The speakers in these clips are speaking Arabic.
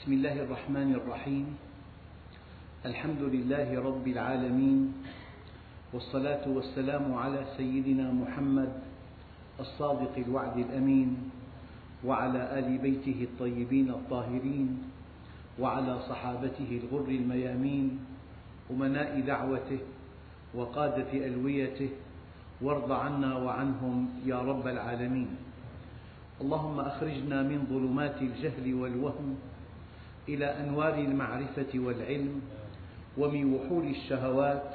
بسم الله الرحمن الرحيم. الحمد لله رب العالمين والصلاة والسلام على سيدنا محمد الصادق الوعد الأمين وعلى آل بيته الطيبين الطاهرين وعلى صحابته الغر الميامين أمناء دعوته وقادة ألويته وارض عنا وعنهم يا رب العالمين. اللهم أخرجنا من ظلمات الجهل والوهم إلى أنوار المعرفة والعلم ومن وحول الشهوات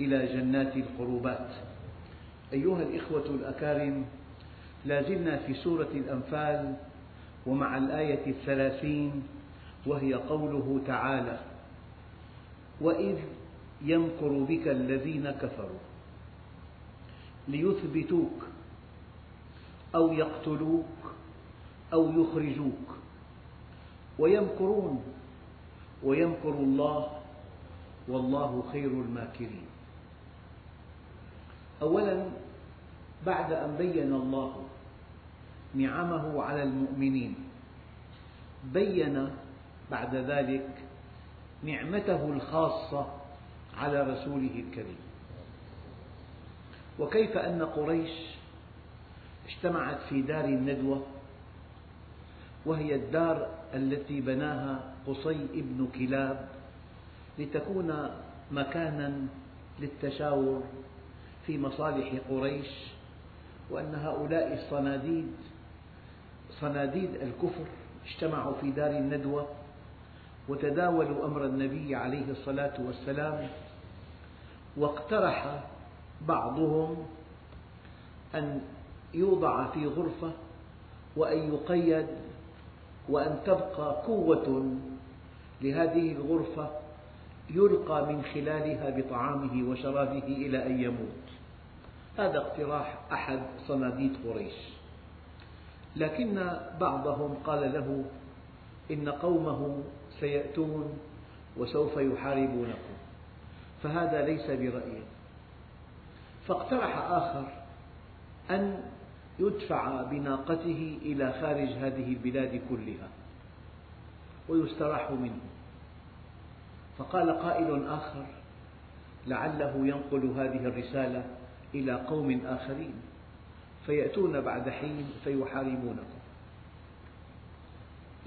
إلى جنات القربات. أيها الإخوة الأكارم لا زلنا في سورة الأنفال ومع الآية الثلاثين وهي قوله تعالى وإذ يمكر بك الذين كفروا ليثبتوك أو يقتلوك أو يخرجوك. ويمكرون ويمكر الله والله خير الماكرين. أولا بعد أن بين الله نعمه على المؤمنين بين بعد ذلك نعمته الخاصة على رسوله الكريم. وكيف أن قريش اجتمعت في دار الندوة وهي الدار التي بناها قصي بن كلاب لتكون مكانا للتشاور في مصالح قريش وأن هؤلاء الصناديد صناديد الكفر اجتمعوا في دار الندوة وتداولوا أمر النبي عليه الصلاة والسلام واقترح بعضهم أن يوضع في غرفة وأن يقيد وأن تبقى قوة لهذه الغرفة يلقى من خلالها بطعامه وشرابه إلى أن يموت. هذا اقتراح أحد صناديد قريش. لكن بعضهم قال له إن قومه سيأتون وسوف يحاربونكم. فهذا ليس برأيه فاقترح آخر أن يدفع بناقته إلى خارج هذه البلاد كلها ويستراح منه. فقال قائل آخر لعله ينقل هذه الرسالة إلى قوم آخرين فيأتون بعد حين فيحاربونكم.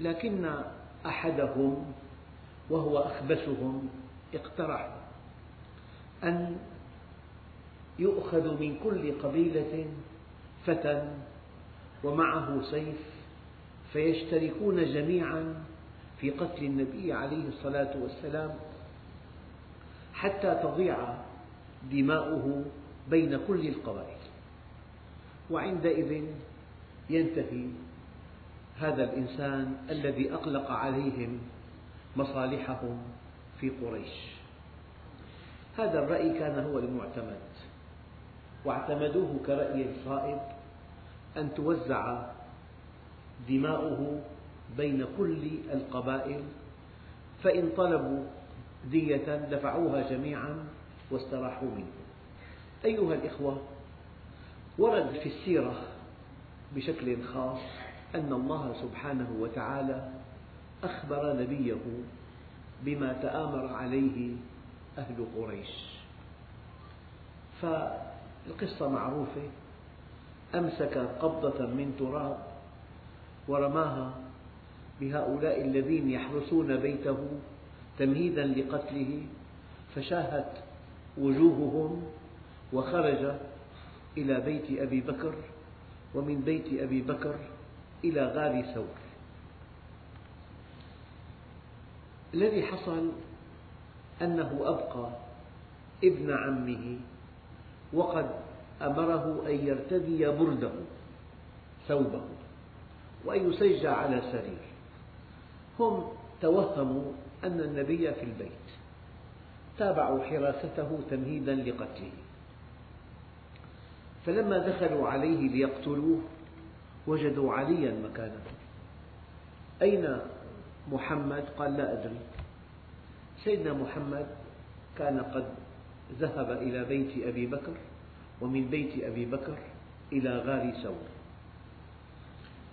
لكن أحدهم وهو أخبثهم اقترح أن يؤخذ من كل قبيلة فتى ومعه سيف فيشتركون جميعا في قتل النبي عليه الصلاة والسلام حتى تضيع دماؤه بين كل القبائل. وعندئذ ينتهي هذا الإنسان الذي أقلق عليهم مصالحهم في قريش. هذا الرأي كان هو المعتمد. واعتمدوه كرأي الصائب أن توزع دماؤه بين كل القبائل فإن طلبوا دية دفعوها جميعا واستراحوا منه. أيها الإخوة ورد في السيرة بشكل خاص أن الله سبحانه وتعالى أخبر نبيه بما تآمر عليه أهل قريش. فالقصة معروفة. أمسك قبضة من تراب ورماها بهؤلاء الذين يحرسون بيته تمهيدا لقتله فشاهت وجوههم وخرج إلى بيت أبي بكر ومن بيت أبي بكر إلى غار ثور. الذي حصل أنه أبقى ابن عمه وقد أمره أن يرتدي برده ثوبه وأن يسجى على سرير. هم توهموا أن النبي في البيت تابعوا حراسته تمهيدا لقتله. فلما دخلوا عليه ليقتلوه وجدوا عليا مكانه. أين محمد؟ قال لا أدري. سيدنا محمد كان قد ذهب إلى بيت أبي بكر ومن بيت أبي بكر إلى غار ثور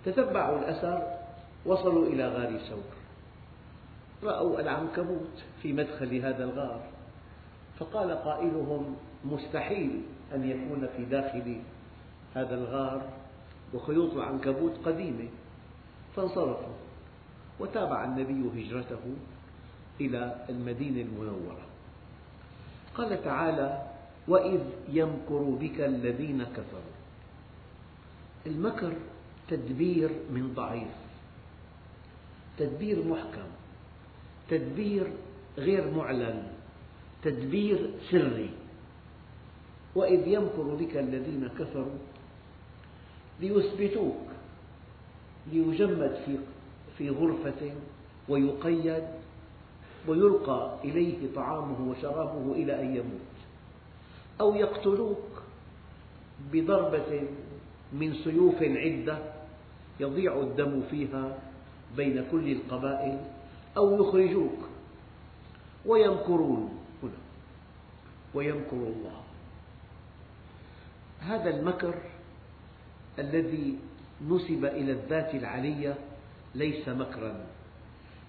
تتبعوا الأثر وصلوا إلى غار ثور رأوا العنكبوت في مدخل هذا الغار فقال قائلهم مستحيل أن يكون في داخل هذا الغار وخيوط العنكبوت قديمة. فانصرفوا وتابع النبي هجرته إلى المدينة المنورة. قال تعالى وإذ يمكر بك الذين كفروا. المكر تدبير من ضعيف تدبير محكم تدبير غير معلن تدبير سري. وإذ يمكر بك الذين كفروا ليثبتوك ليجمد في غرفة ويقيد ويلقى إليه طعامه وشرابه إلى أن يموت. أو يقتلوك بضربة من سيوف عدة يضيع الدم فيها بين كل القبائل أو يخرجوك ويمكرون هنا ويمكر الله. هذا المكر الذي نسب إلى الذات العلية ليس مكرا.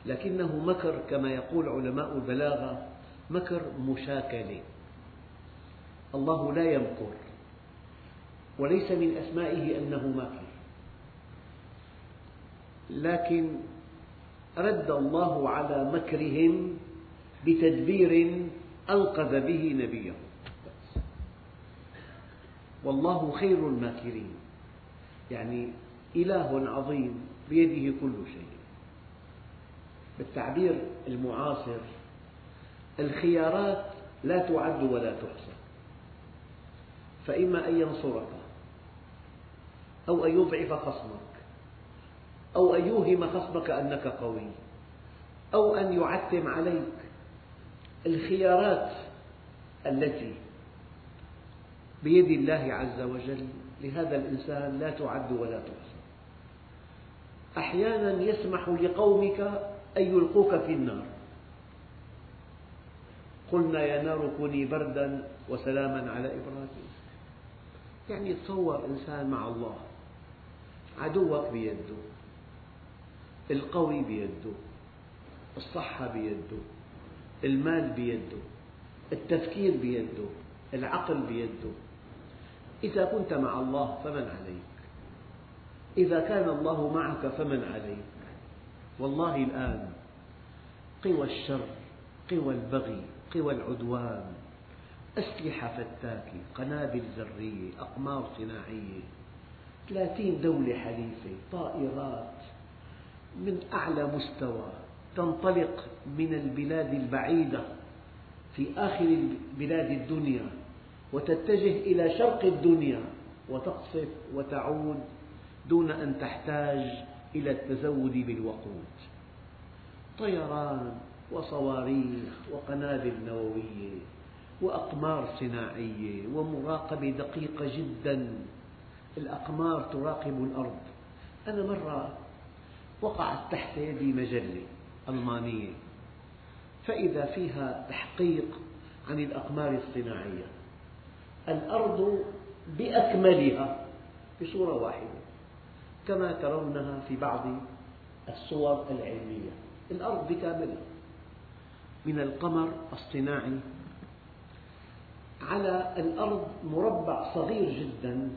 لكنه مكر كما يقول علماء البلاغة مكر مشاكلة. الله لا يمكر وليس من أسمائه أنه ماكر لكن رد الله على مكرهم بتدبير أنقذ به نبيه. والله خير الماكرين. يعني إله عظيم بيده كل شيء. بالتعبير المعاصر. الخيارات لا تعد ولا تحصى. فإما أن ينصرك أو أن يضعف خصمك أو أن يوهم خصمك أنك قوي أو أن يعتم عليك. الخيارات التي بيد الله عز وجل لهذا الإنسان لا تعد ولا تحصى. أحيانا يسمح لقومك أن يلقوك في النار. قلنا يا نار كوني بردا وسلاما على إبراهيم. يعني تصور إنسان مع الله عدوك بيده القوي بيده الصحة بيده المال بيده التفكير بيده العقل بيده. إذا كنت مع الله فمن عليك. إذا كان الله معك فمن عليك. والله الآن قوى الشر قوى البغي قوى العدوان. أسلحة فتاكة قنابل ذرية أقمار صناعية. ثلاثين دولة حليفة طائرات. من أعلى مستوى تنطلق من البلاد البعيدة في آخر بلاد الدنيا وتتجه إلى شرق الدنيا وتقصف وتعود دون أن تحتاج إلى التزود بالوقود. طيران وصواريخ وقنابل نووية وأقمار صناعية ومراقبة دقيقة جدا. الأقمار تراقب الأرض. أنا مرة وقعت تحت يدي مجلة ألمانية فإذا فيها تحقيق عن الأقمار الصناعية. الأرض بأكملها بصورة واحدة كما ترونها في بعض الصور العلمية. الأرض بكاملها. من القمر الصناعي على الأرض مربع صغير جدا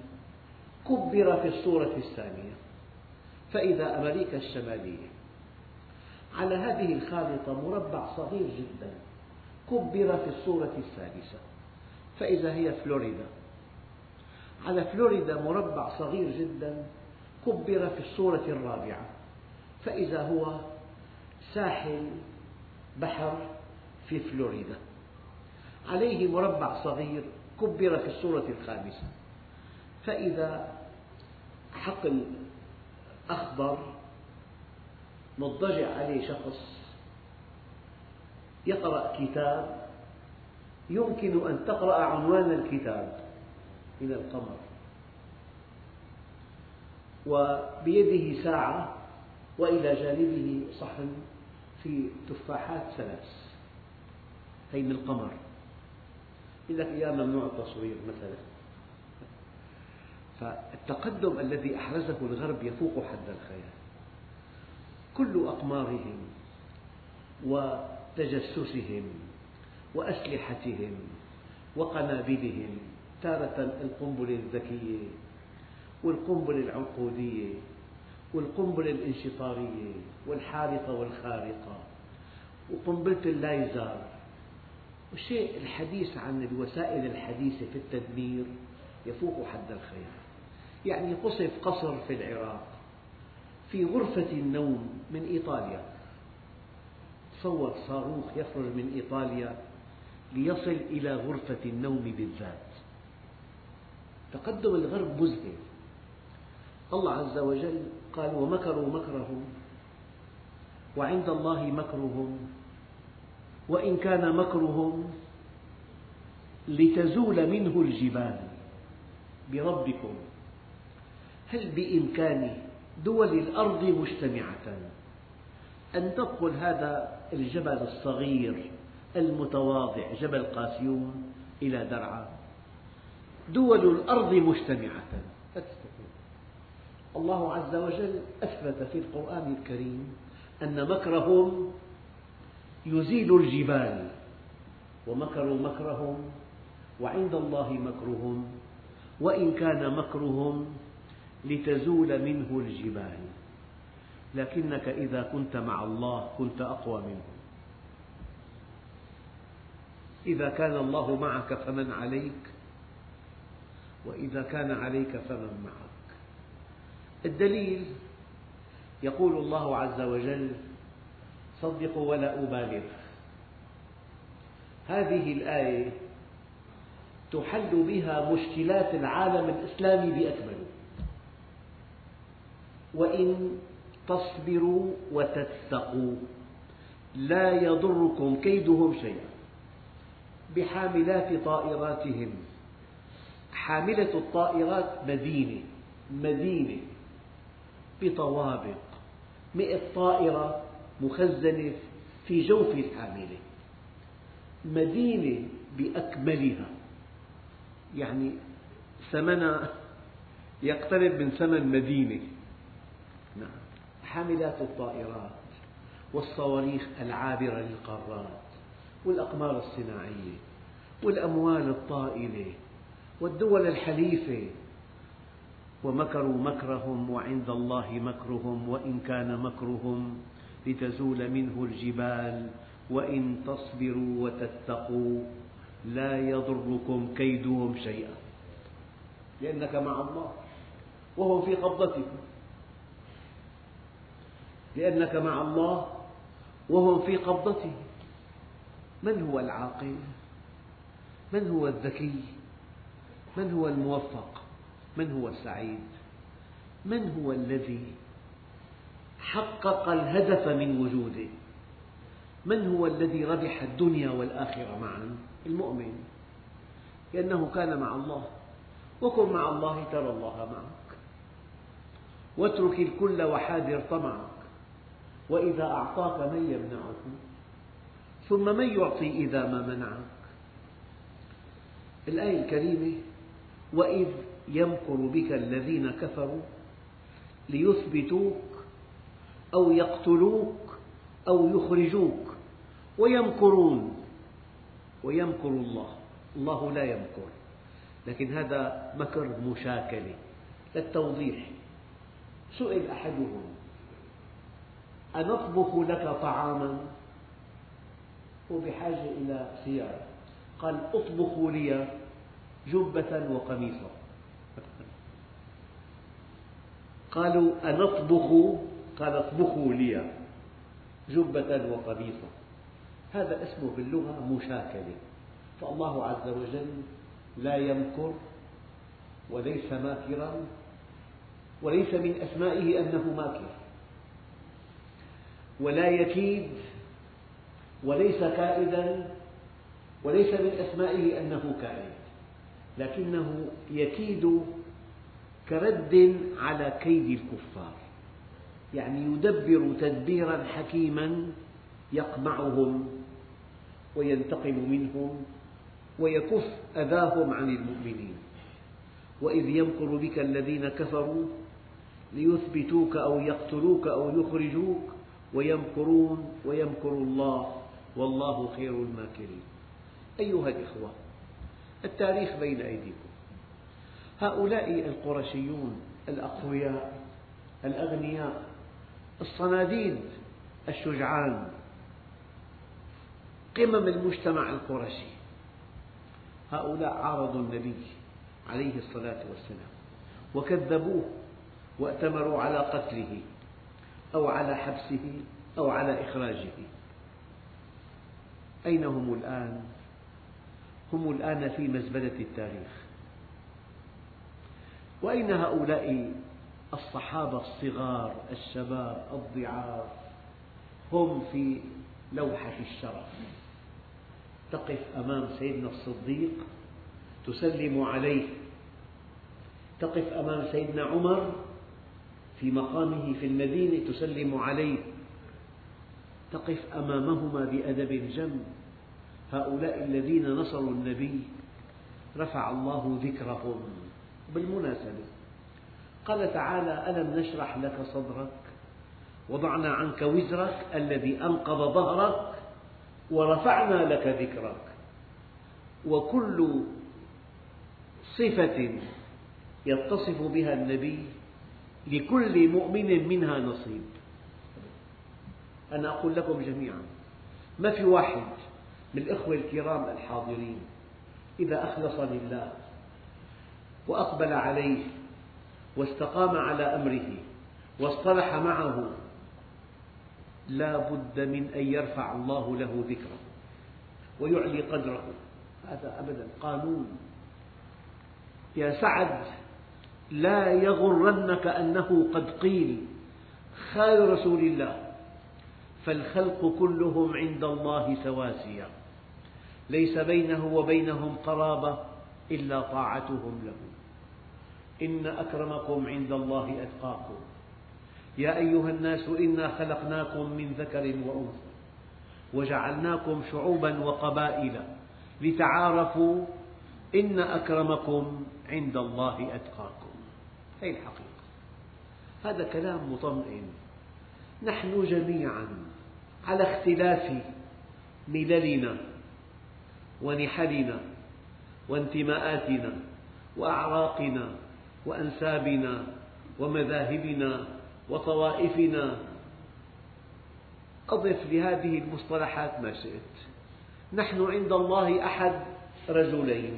كبر في الصورة الثانية. فإذا أمريكا الشمالية على هذه الخارطة مربع صغير جدا كبر في الصورة الثالثة فإذا هي فلوريدا على فلوريدا مربع صغير جدا كبر في الصورة الرابعة. فإذا هو ساحل بحر في فلوريدا. عليه مربع صغير كبر في الصورة الخامسة. فإذا حقل أخضر مضطجع عليه شخص يقرأ كتاب يمكن أن تقرأ عنوان الكتاب من القمر. وبيده ساعة وإلى جانبه صحن في تفاحات ثلاث هي من القمر. يقول لك إياه ممنوع التصوير مثلا. فالتقدم الذي أحرزه الغرب يفوق حد الخيال. كل أقمارهم وتجسسهم وأسلحتهم وقنابلهم تارة القنبلة الذكية والقنبلة العنقودية والقنبلة الانشطارية والحارقة والخارقة وقنبلة الليزر. والشيء الحديث عن الوسائل الحديثة في التدمير يفوق حد الخيال. يعني قصف قصر في العراق في غرفة النوم من إيطاليا. تصور صاروخ يخرج من إيطاليا ليصل إلى غرفة النوم بالذات. تقدم الغرب مذهل الله عز وجل قال ومكروا مكرهم وعند الله مكرهم وإن كان مكرهم لتزول منه الجبال بربكم هل بإمكان دول الأرض مجتمعة أن تدخل هذا الجبل الصغير المتواضع جبل قاسيون إلى درعا؟ دول الأرض مجتمعة الله عز وجل أثبت في القرآن الكريم أن مكرهم يزيل الجبال ومكروا مكرهم وعند الله مكرهم وإن كان مكرهم لتزول منه الجبال لكنك إذا كنت مع الله كنت أقوى منه. إذا كان الله معك فمن عليك وإذا كان عليك فمن معك. الدليل يقول الله عز وجل صدقوا ولا أبالغ. هذه الآية تحل بها مشكلات العالم الإسلامي بأكمله وإن تصبروا وتتقوا لا يضركم كيدهم شيئا. بحاملات طائراتهم. حاملة الطائرات مدينة مدينة. بطوابق. مئة طائرة مخزنة في جوف الحاملة. مدينة بأكملها. يعني ثمنها يقترب من ثمن مدينة. نعم. حاملات الطائرات والصواريخ العابرة للقارات والأقمار الصناعية والأموال الطائلة والدول الحليفة ومكروا مكرهم وعند الله مكرهم وإن كان مكرهم لتزول منه الجبال وإن تصبروا وتتقوا لا يضركم كيدهم شيئا لأنك مع الله وهم في قبضتكم لأنك مع الله وهم في قبضته من هو العاقل؟ من هو الذكي؟ من هو الموفق؟ من هو السعيد؟ من هو الذي حقق الهدف من وجوده؟ من هو الذي ربح الدنيا والآخرة معا؟ المؤمن لأنه كان مع الله وكن مع الله ترى الله معك واترك الكل وحاذر طمعك وإذا أعطاك من يمنعك ثم من يعطي إذا ما منعك الآية الكريمة وإذ يمكر بك الذين كفروا ليثبتوك أو يقتلوك أو يخرجوك ويمكرون ويمكر الله. الله لا يمكر لكن هذا مكر مشاكلة للتوضيح. سئل أحدهم أنطبخ لك طعاما؟ هو بحاجة إلى سيارة. قال اطبخوا لي جبة وقميصا. قالوا أنطبخ قال اطبخوا لي جبة وقميصا. هذا اسمه باللغة مشاكلة. فالله عز وجل لا يمكر وليس ماكرا وليس من أسمائه أنه ماكر. ولا يكيد وليس كائدا وليس من أسمائه أنه كائد. لكنه يكيد كرد على كيد الكفار. يعني يدبر تدبيرا حكيما يقمعهم وينتقم منهم ويكف أذاهم عن المؤمنين. وإذ يمكر بك الذين كفروا ليثبتوك أو يقتلوك أو يخرجوك ويمكرون ويمكر الله والله خير الماكرين. أيها الإخوة التاريخ بين أيديكم. هؤلاء القرشيون الأقوياء الأغنياء الصناديد الشجعان قمم المجتمع القرشي. هؤلاء عارضوا النبي عليه الصلاة والسلام وكذبوه وأتمروا على قتله أو على حبسه أو على إخراجه. أين هم الآن؟ هم الآن في مزبلة التاريخ. وأين هؤلاء الصحابة الصغار الشباب الضعاف؟ هم في لوحة الشرف. تقف أمام سيدنا الصديق تسلم عليه. تقف أمام سيدنا عمر في مقامه في المدينة تسلم عليه. تقف أمامهما بأدب جم. هؤلاء الذين نصروا النبي رفع الله ذكرهم. بالمناسبة. قال تعالى ألم نشرح لك صدرك؟ وضعنا عنك وزرك الذي أنقض ظهرك ورفعنا لك ذكرك. وكل صفة يتصف بها النبي لكل مؤمن منها نصيب. أنا أقول لكم جميعا ما في واحد من الإخوة الكرام الحاضرين إذا أخلص لله وأقبل عليه واستقام على أمره واصطلح معه. لا بد من أن يرفع الله له ذكره ويعلي قدره. هذا أبدا قانون. يا سعد لا يغرنك أنه قد قيل خال رسول الله فالخلق كلهم عند الله سواسية. ليس بينه وبينهم قرابة إلا طاعتهم له. إن أكرمكم عند الله أتقاكم. يا أيها الناس إنا خلقناكم من ذكر وأنثى وجعلناكم شعوبا وقبائل لتعارفوا إن أكرمكم عند الله أتقاكم. هذه الحقيقة. هذا كلام مطمئن. نحن جميعا على اختلاف مللنا ونحلنا وانتماءاتنا وأعراقنا وأنسابنا ومذاهبنا وطوائفنا. أضف لهذه المصطلحات ما شئت. نحن عند الله أحد رجلين.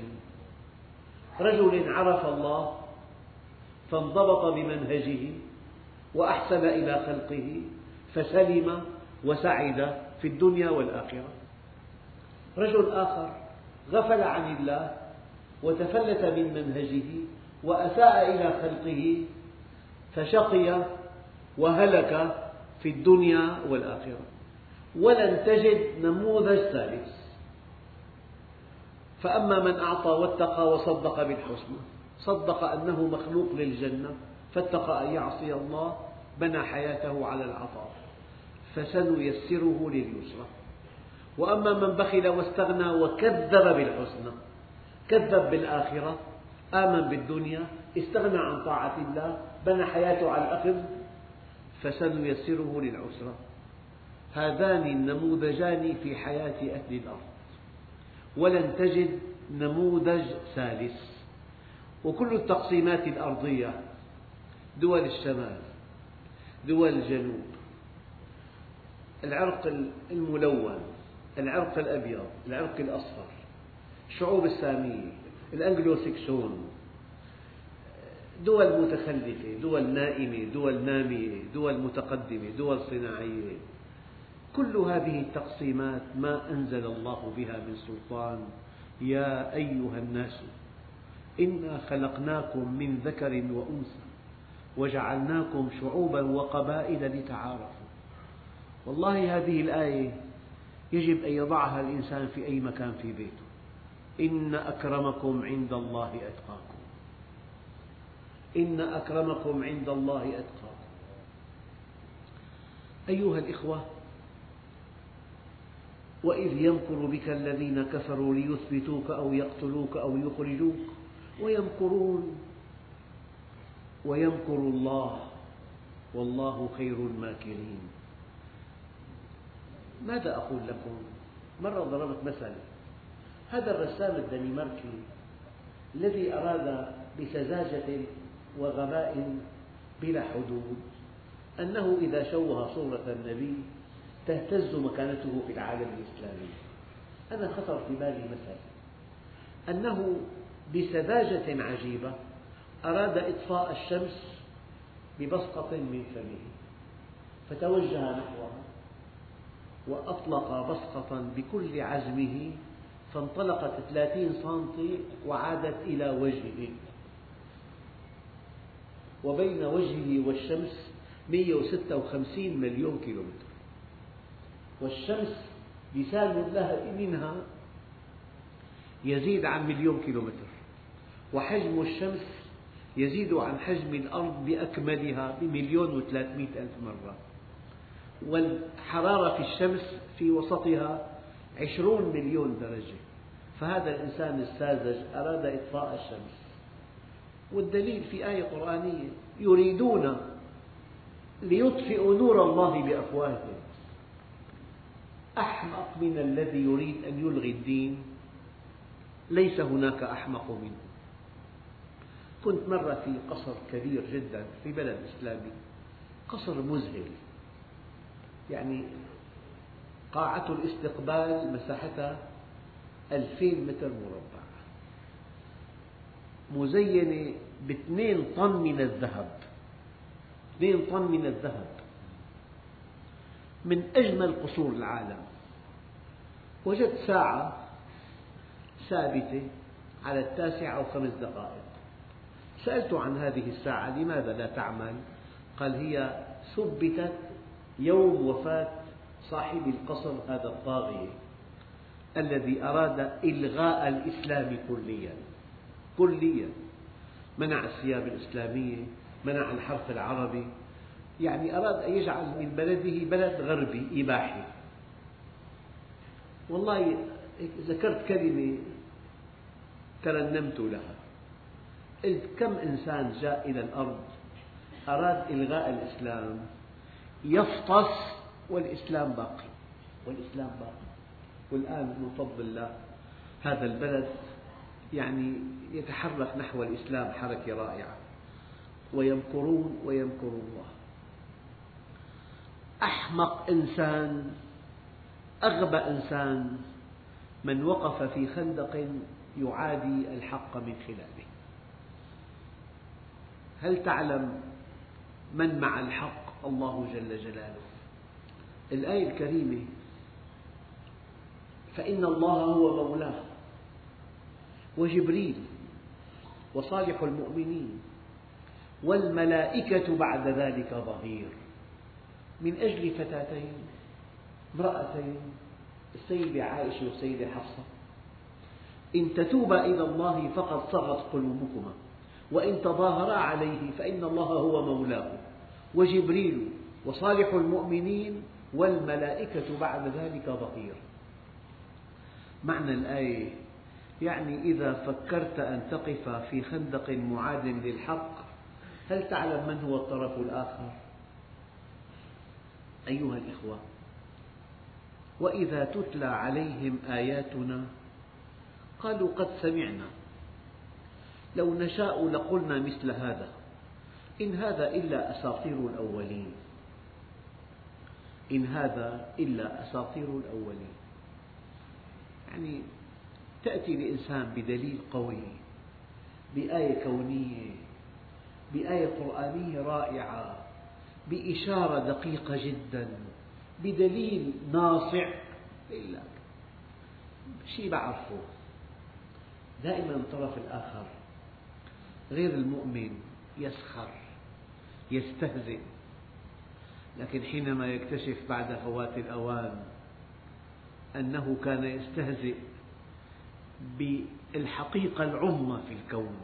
رجل عرف الله فانضبط بمنهجه وأحسن إلى خلقه فسلم وسعد في الدنيا والآخرة. رجل آخر غفل عن الله وتفلت من منهجه وأساء إلى خلقه فشقي وهلك في الدنيا والآخرة. ولن تجد نموذج ثالث. فأما من أعطى واتقى وصدق بالحسنى صدق أنه مخلوق للجنة فاتقى أن يعصي الله بنى حياته على العطاء فسنيسره لليسرى. وأما من بخل واستغنى وكذب بالحسنى كذب بالآخرة آمن بالدنيا استغنى عن طاعة الله بنى حياته على الأخذ فسنيسره للعسرى هذان النموذجان في حياة أهل الأرض. ولن تجد نموذج ثالث. وكل التقسيمات الأرضية دول الشمال دول الجنوب العرق الملون العرق الأبيض العرق الأصفر الشعوب السامية الأنجلو سكسون دول متخلفة دول نائمة دول نامية دول متقدمة دول صناعية. كل هذه التقسيمات ما أنزل الله بها من سلطان. يا أيها الناس إنا خلقناكم من ذكر وأنثى وجعلناكم شعوبا وقبائل لتعارفوا. والله هذه الآية يجب أن يضعها الإنسان في أي مكان في بيته. إن أكرمكم عند الله أتقاكم. إن أكرمكم عند الله أتقاكم. أيها الإخوة وإذ يمكر بك الذين كفروا ليثبتوك أو يقتلوك أو يخرجوك ويمكرون ويمكر الله والله خير الماكرين. ماذا أقول لكم؟ مرة ضربت مثل هذا الرسام الدنماركي الذي أراد بسذاجة وغباء بلا حدود أنه إذا شوه صورة النبي تهتز مكانته في العالم الإسلامي. أنا خطر في بالي مثل أنه بسذاجة عجيبة أراد إطفاء الشمس ببصقة من فمه فتوجه نحوها وأطلق بصقة بكل عزمه فانطلقت ثلاثين سنتي وعادت إلى وجهه. وبين وجهه والشمس 156 مليون كيلومتر. والشمس لسان لها منها يزيد عن مليون كيلومتر. وحجم الشمس يزيد عن حجم الأرض بأكملها بمليون وثلاثمئة ألف مرة. والحرارة في الشمس في وسطها عشرون مليون درجة. فهذا الإنسان الساذج أراد إطفاء الشمس. والدليل في آية قرآنية يريدون ليطفئوا نور الله بأفواههم. أحمق من الذي يريد أن يلغي الدين. ليس هناك أحمق منه. كنت مرة في قصر كبير جدا في بلد إسلامي. قصر مذهل. يعني قاعة الاستقبال مساحتها ألفين متر مربع. مزينة باثنين طن من الذهب. اثنين طن من الذهب. من أجمل قصور العالم. وجدت ساعة ثابتة على التاسعة أو خمس دقائق. سألت عن هذه الساعة لماذا لا تعمل؟ قال هي ثبتت يوم وفاة صاحب القصر هذا الطاغية. الذي أراد إلغاء الإسلام كليا. كليا. منع الثياب الإسلامية منع الحرف العربي. يعني أراد أن يجعل من بلده بلد غربي إباحي. والله ذكرت كلمة ترنمت لها. قلت كم إنسان جاء إلى الأرض أراد إلغاء الإسلام يفطس والإسلام باقي. والإسلام باقي. والآن من فضل الله هذا البلد يعني يتحرك نحو الإسلام حركة رائعة. ويمكرون ويمكر الله. أحمق إنسان أغبى إنسان من وقف في خندق يعادي الحق من خلاله. هل تعلم من مع الحق؟ الله جل جلاله. الآية الكريمة فإن الله هو مولاه. وجبريل وصالح المؤمنين والملائكة بعد ذلك ظهير. من أجل فتاتين امرأتين السيدة عائشة والسيدة حفصة. إن تتوبا إلى الله فقد صغت قلوبكما وإن تظاهرا عليه فإن الله هو مولاه. وجبريل وصالح المؤمنين والملائكة بعد ذلك ظهير. معنى الآية. يعني إذا فكرت أن تقف في خندق معاد للحق هل تعلم من هو الطرف الآخر؟ أيها الإخوة وإذا تتلى عليهم آياتنا قالوا قد سمعنا. لو نشاء لقلنا مثل هذا. إن هذا إلا أساطير الأولين. إن هذا إلا أساطير الأولين. يعني تأتي لإنسان بدليل قوي بآية كونية بآية قرآنية رائعة بإشارة دقيقة جدا بدليل ناصع. إلا شيء بعرفه. دائما الطرف الآخر غير المؤمن يسخر يستهزئ. لكن حينما يكتشف بعد فوات الأوان أنه كان يستهزئ بالحقيقة العظمى في الكون.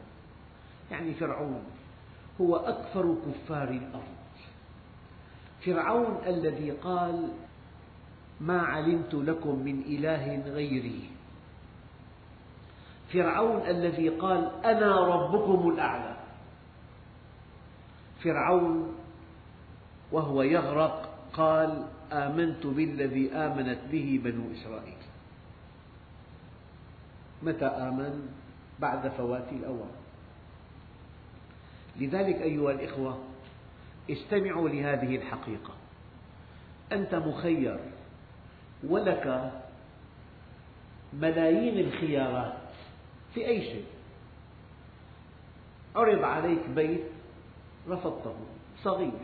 يعني فرعون هو أكثر كفار الأرض. فرعون الذي قال ما علمت لكم من إله غيري. فرعون الذي قال أنا ربكم الأعلى. فرعون وهو يغرق قال آمنت بالذي آمنت به بنو إسرائيل. متى آمن؟ بعد فوات الأوان لذلك أيها الإخوة استمعوا لهذه الحقيقة. أنت مخير ولك ملايين الخيارات في أي شيء. عرض عليك بيت رفضته صغير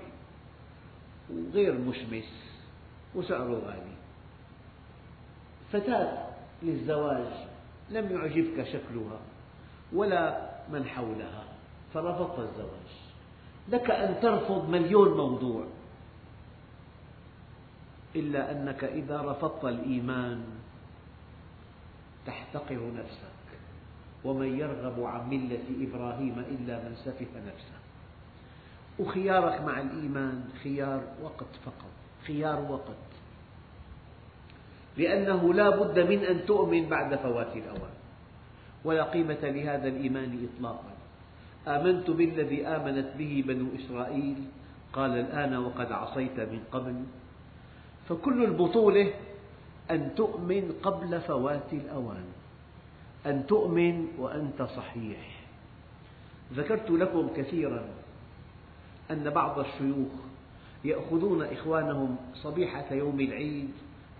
وغير مشمس. وسعره غالي فتاة للزواج لم يعجبك شكلها ولا من حولها فرفضت الزواج. لك أن ترفض مليون موضوع. إلا أنك إذا رفضت الإيمان تحتقر نفسك ومن يرغب عن ملة إبراهيم إلا من سفه نفسه. وخيارك مع الإيمان خيار وقت فقط. خيار وقت. لأنه لا بد من أن تؤمن بعد فوات الأوان. ولا قيمة لهذا الإيمان إطلاقا. آمنت بالذي آمنت به بنو إسرائيل. قال الآن وقد عصيت من قبل. فكل البطولة أن تؤمن قبل فوات الأوان. أن تؤمن وأنت صحيح. ذكرت لكم كثيرا أن بعض الشيوخ يأخذون إخوانهم صبيحة يوم العيد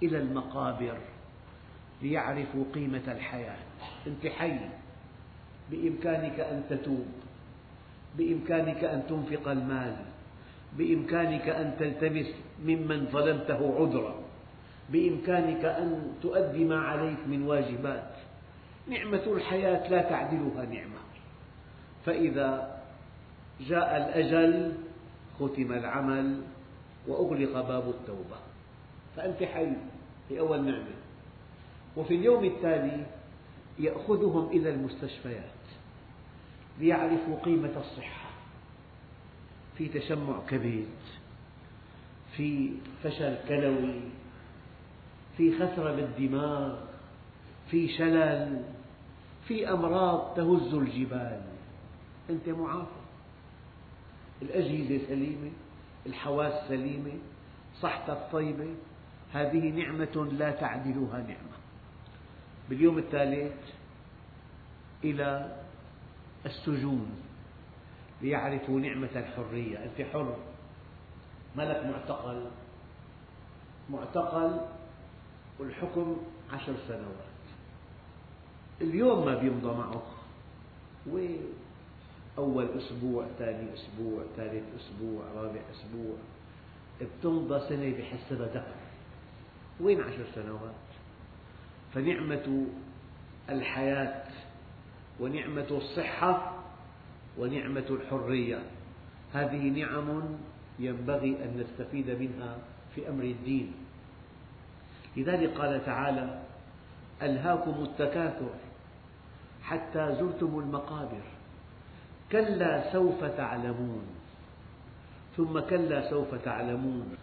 إلى المقابر ليعرفوا قيمة الحياة. أنت حي. بإمكانك أن تتوب. بإمكانك أن تنفق المال. بإمكانك أن تلتمس ممن ظلمته عذرا. بإمكانك أن تؤدي ما عليك من واجبات. نعمة الحياة لا تعدلها نعمة. فإذا جاء الأجل ختم العمل. وأغلق باب التوبة. فأنت حي في أول نعمة. وفي اليوم التالي يأخذهم إلى المستشفيات ليعرفوا قيمة الصحة. في تشمع كبد في فشل كلوي في خسرة بالدماغ في شلل في أمراض تهز الجبال. أنت معافى. الأجهزة سليمة. الحواس سليمة صحتك طيبة هذه نعمة لا تعدلها نعمة. باليوم الثالث إلى السجون ليعرفوا نعمة الحرية. أنت حر. ما لك معتقل. معتقل والحكم عشر سنوات. اليوم ما بيمضى معه. وين؟ أول أسبوع ثاني أسبوع ثالث أسبوع رابع أسبوع. بتمضى سنة بحسبها دهر وين عشر سنوات؟ فنعمة الحياة ونعمة الصحة ونعمة الحرية. هذه نعم ينبغي أن نستفيد منها في أمر الدين. لذلك قال تعالى ألهاكم التكاثر حتى زرتم المقابر. كلا سوف تعلمون. ثم كلا سوف تعلمون.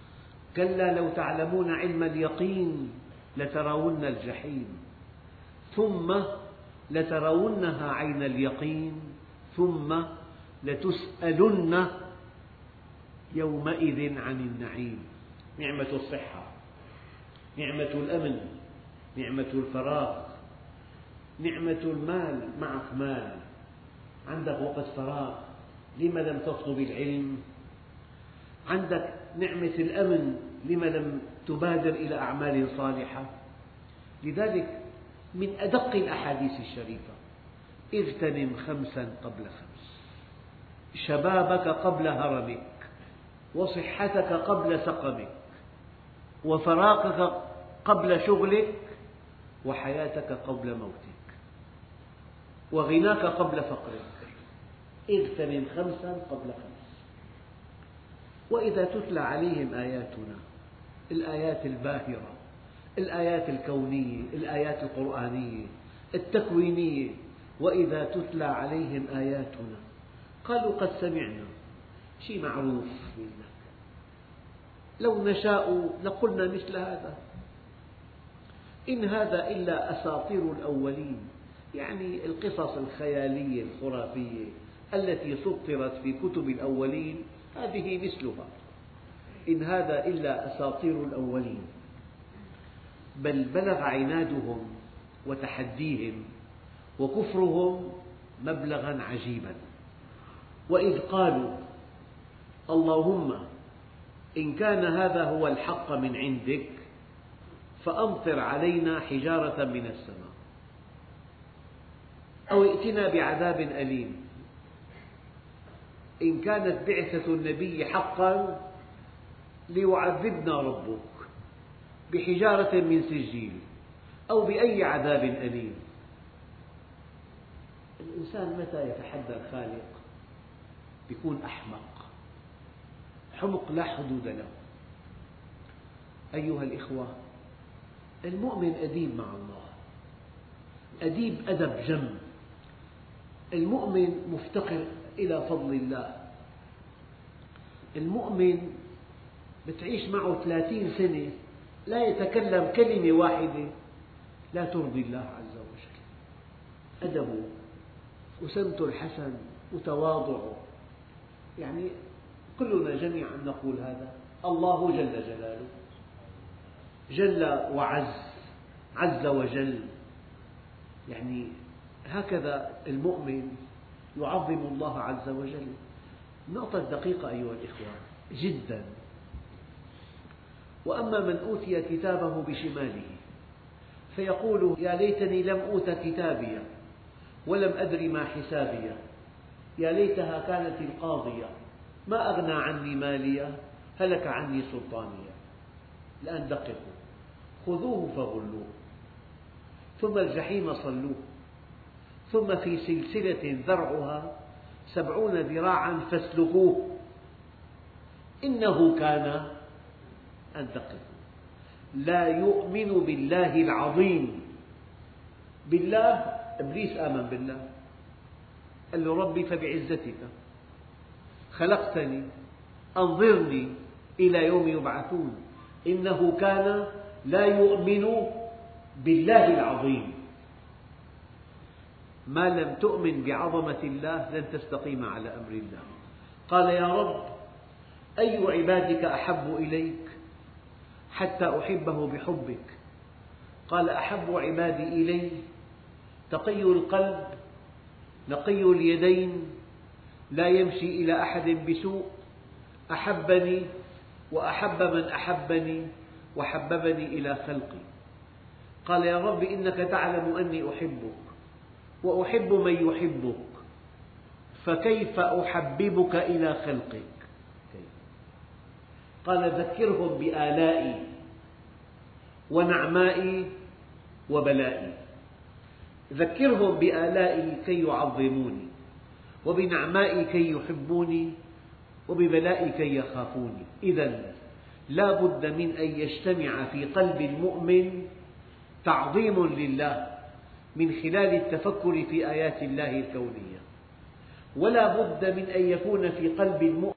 كلا لو تعلمون علم اليقين لترون الجحيم. ثم لترونها عين اليقين. ثم لتسألن يومئذ عن النعيم. نعمة الصحة نعمة الأمن نعمة الفراغ نعمة المال معك مال. عندك وقت فراغ لم لم تطلب العلم؟ عندك نعمة الأمن لم لم تبادر إلى أعمال صالحة؟ لذلك من أدق الأحاديث الشريفة اغتنم خمسا قبل خمس. شبابك قبل هرمك وصحتك قبل سقمك وفراغك قبل شغلك وحياتك قبل موتك. وغناك قبل فقرك. اغتنم خمسا قبل خمس. وإذا تتلى عليهم آياتنا الآيات الباهرة الآيات الكونية الآيات القرآنية التكوينية وإذا تتلى عليهم آياتنا قالوا قد سمعنا. شيء معروف منك. لو نشاء لقلنا مثل هذا. إن هذا إلا أساطير الأولين. يعني القصص الخيالية الخرافية التي سطرت في كتب الأولين هذه مثلها. إن هذا إلا أساطير الأولين. بل بلغ عنادهم وتحديهم وكفرهم مبلغا عجيبا. وإذ قالوا اللهم إن كان هذا هو الحق من عندك فأمطر علينا حجارة من السماء. أو ائتنا بعذاب أليم. إن كانت بعثة النبي حقا ليعذبنا ربك بحجارة من سجيل أو بأي عذاب أليم. الإنسان متى يتحدى الخالق؟ يكون أحمق. حمق لا حدود له. أيها الإخوة المؤمن أديب مع الله. أديب أدب جم. المؤمن مفتقر إلى فضل الله. المؤمن بتعيش معه ثلاثين سنة لا يتكلم كلمة واحدة. لا ترضي الله عز وجل. أدبه وسمته الحسن وتواضعه. يعني كلنا جميعا نقول هذا. الله جل جلاله. جل وعز. عز وجل. يعني هكذا المؤمن يعظم الله عز وجل. نقطة دقيقة أيها الإخوة جدا. وأما من أوتي كتابه بشماله فيقول يا ليتني لم أوت كتابيه ولم أدر ما حسابيه يا ليتها كانت القاضية ما أغنى عني ماليه هلك عني سلطانيه الآن دققوا خذوه فغلوه ثم الجحيم صلوه. ثم في سلسلة ذرعها سبعون ذراعا فاسلكوه. إنه كان أن دققوا لا يؤمن بالله العظيم. بالله إبليس آمن بالله. قال له ربي فبعزتك خلقتني أنظرني إلى يوم يبعثون. إنه كان لا يؤمن بالله العظيم. ما لم تؤمن بعظمة الله لن تستقيم على أمر الله. قال يا رب أي عبادك أحب إليك حتى أحبه بحبك؟ قال أحب عبادي إلي تقي القلب نقي اليدين لا يمشي إلى أحد بسوء أحبني وأحب من أحبني وحببني إلى خلقي. قال يا رب إنك تعلم أني أحبك. وأحب من يحبك فكيف أحببك إلى خلقك؟ قال ذكرهم بآلائي ونعمائي وبلائي. ذكرهم بآلائي كي يعظموني وبنعمائي كي يحبوني وببلائي كي يخافوني. إذا لا بد من أن يجتمع في قلب المؤمن تعظيم لله من خلال التفكر في آيات الله الكونية. ولا بد من أن يكون في قلب المؤمن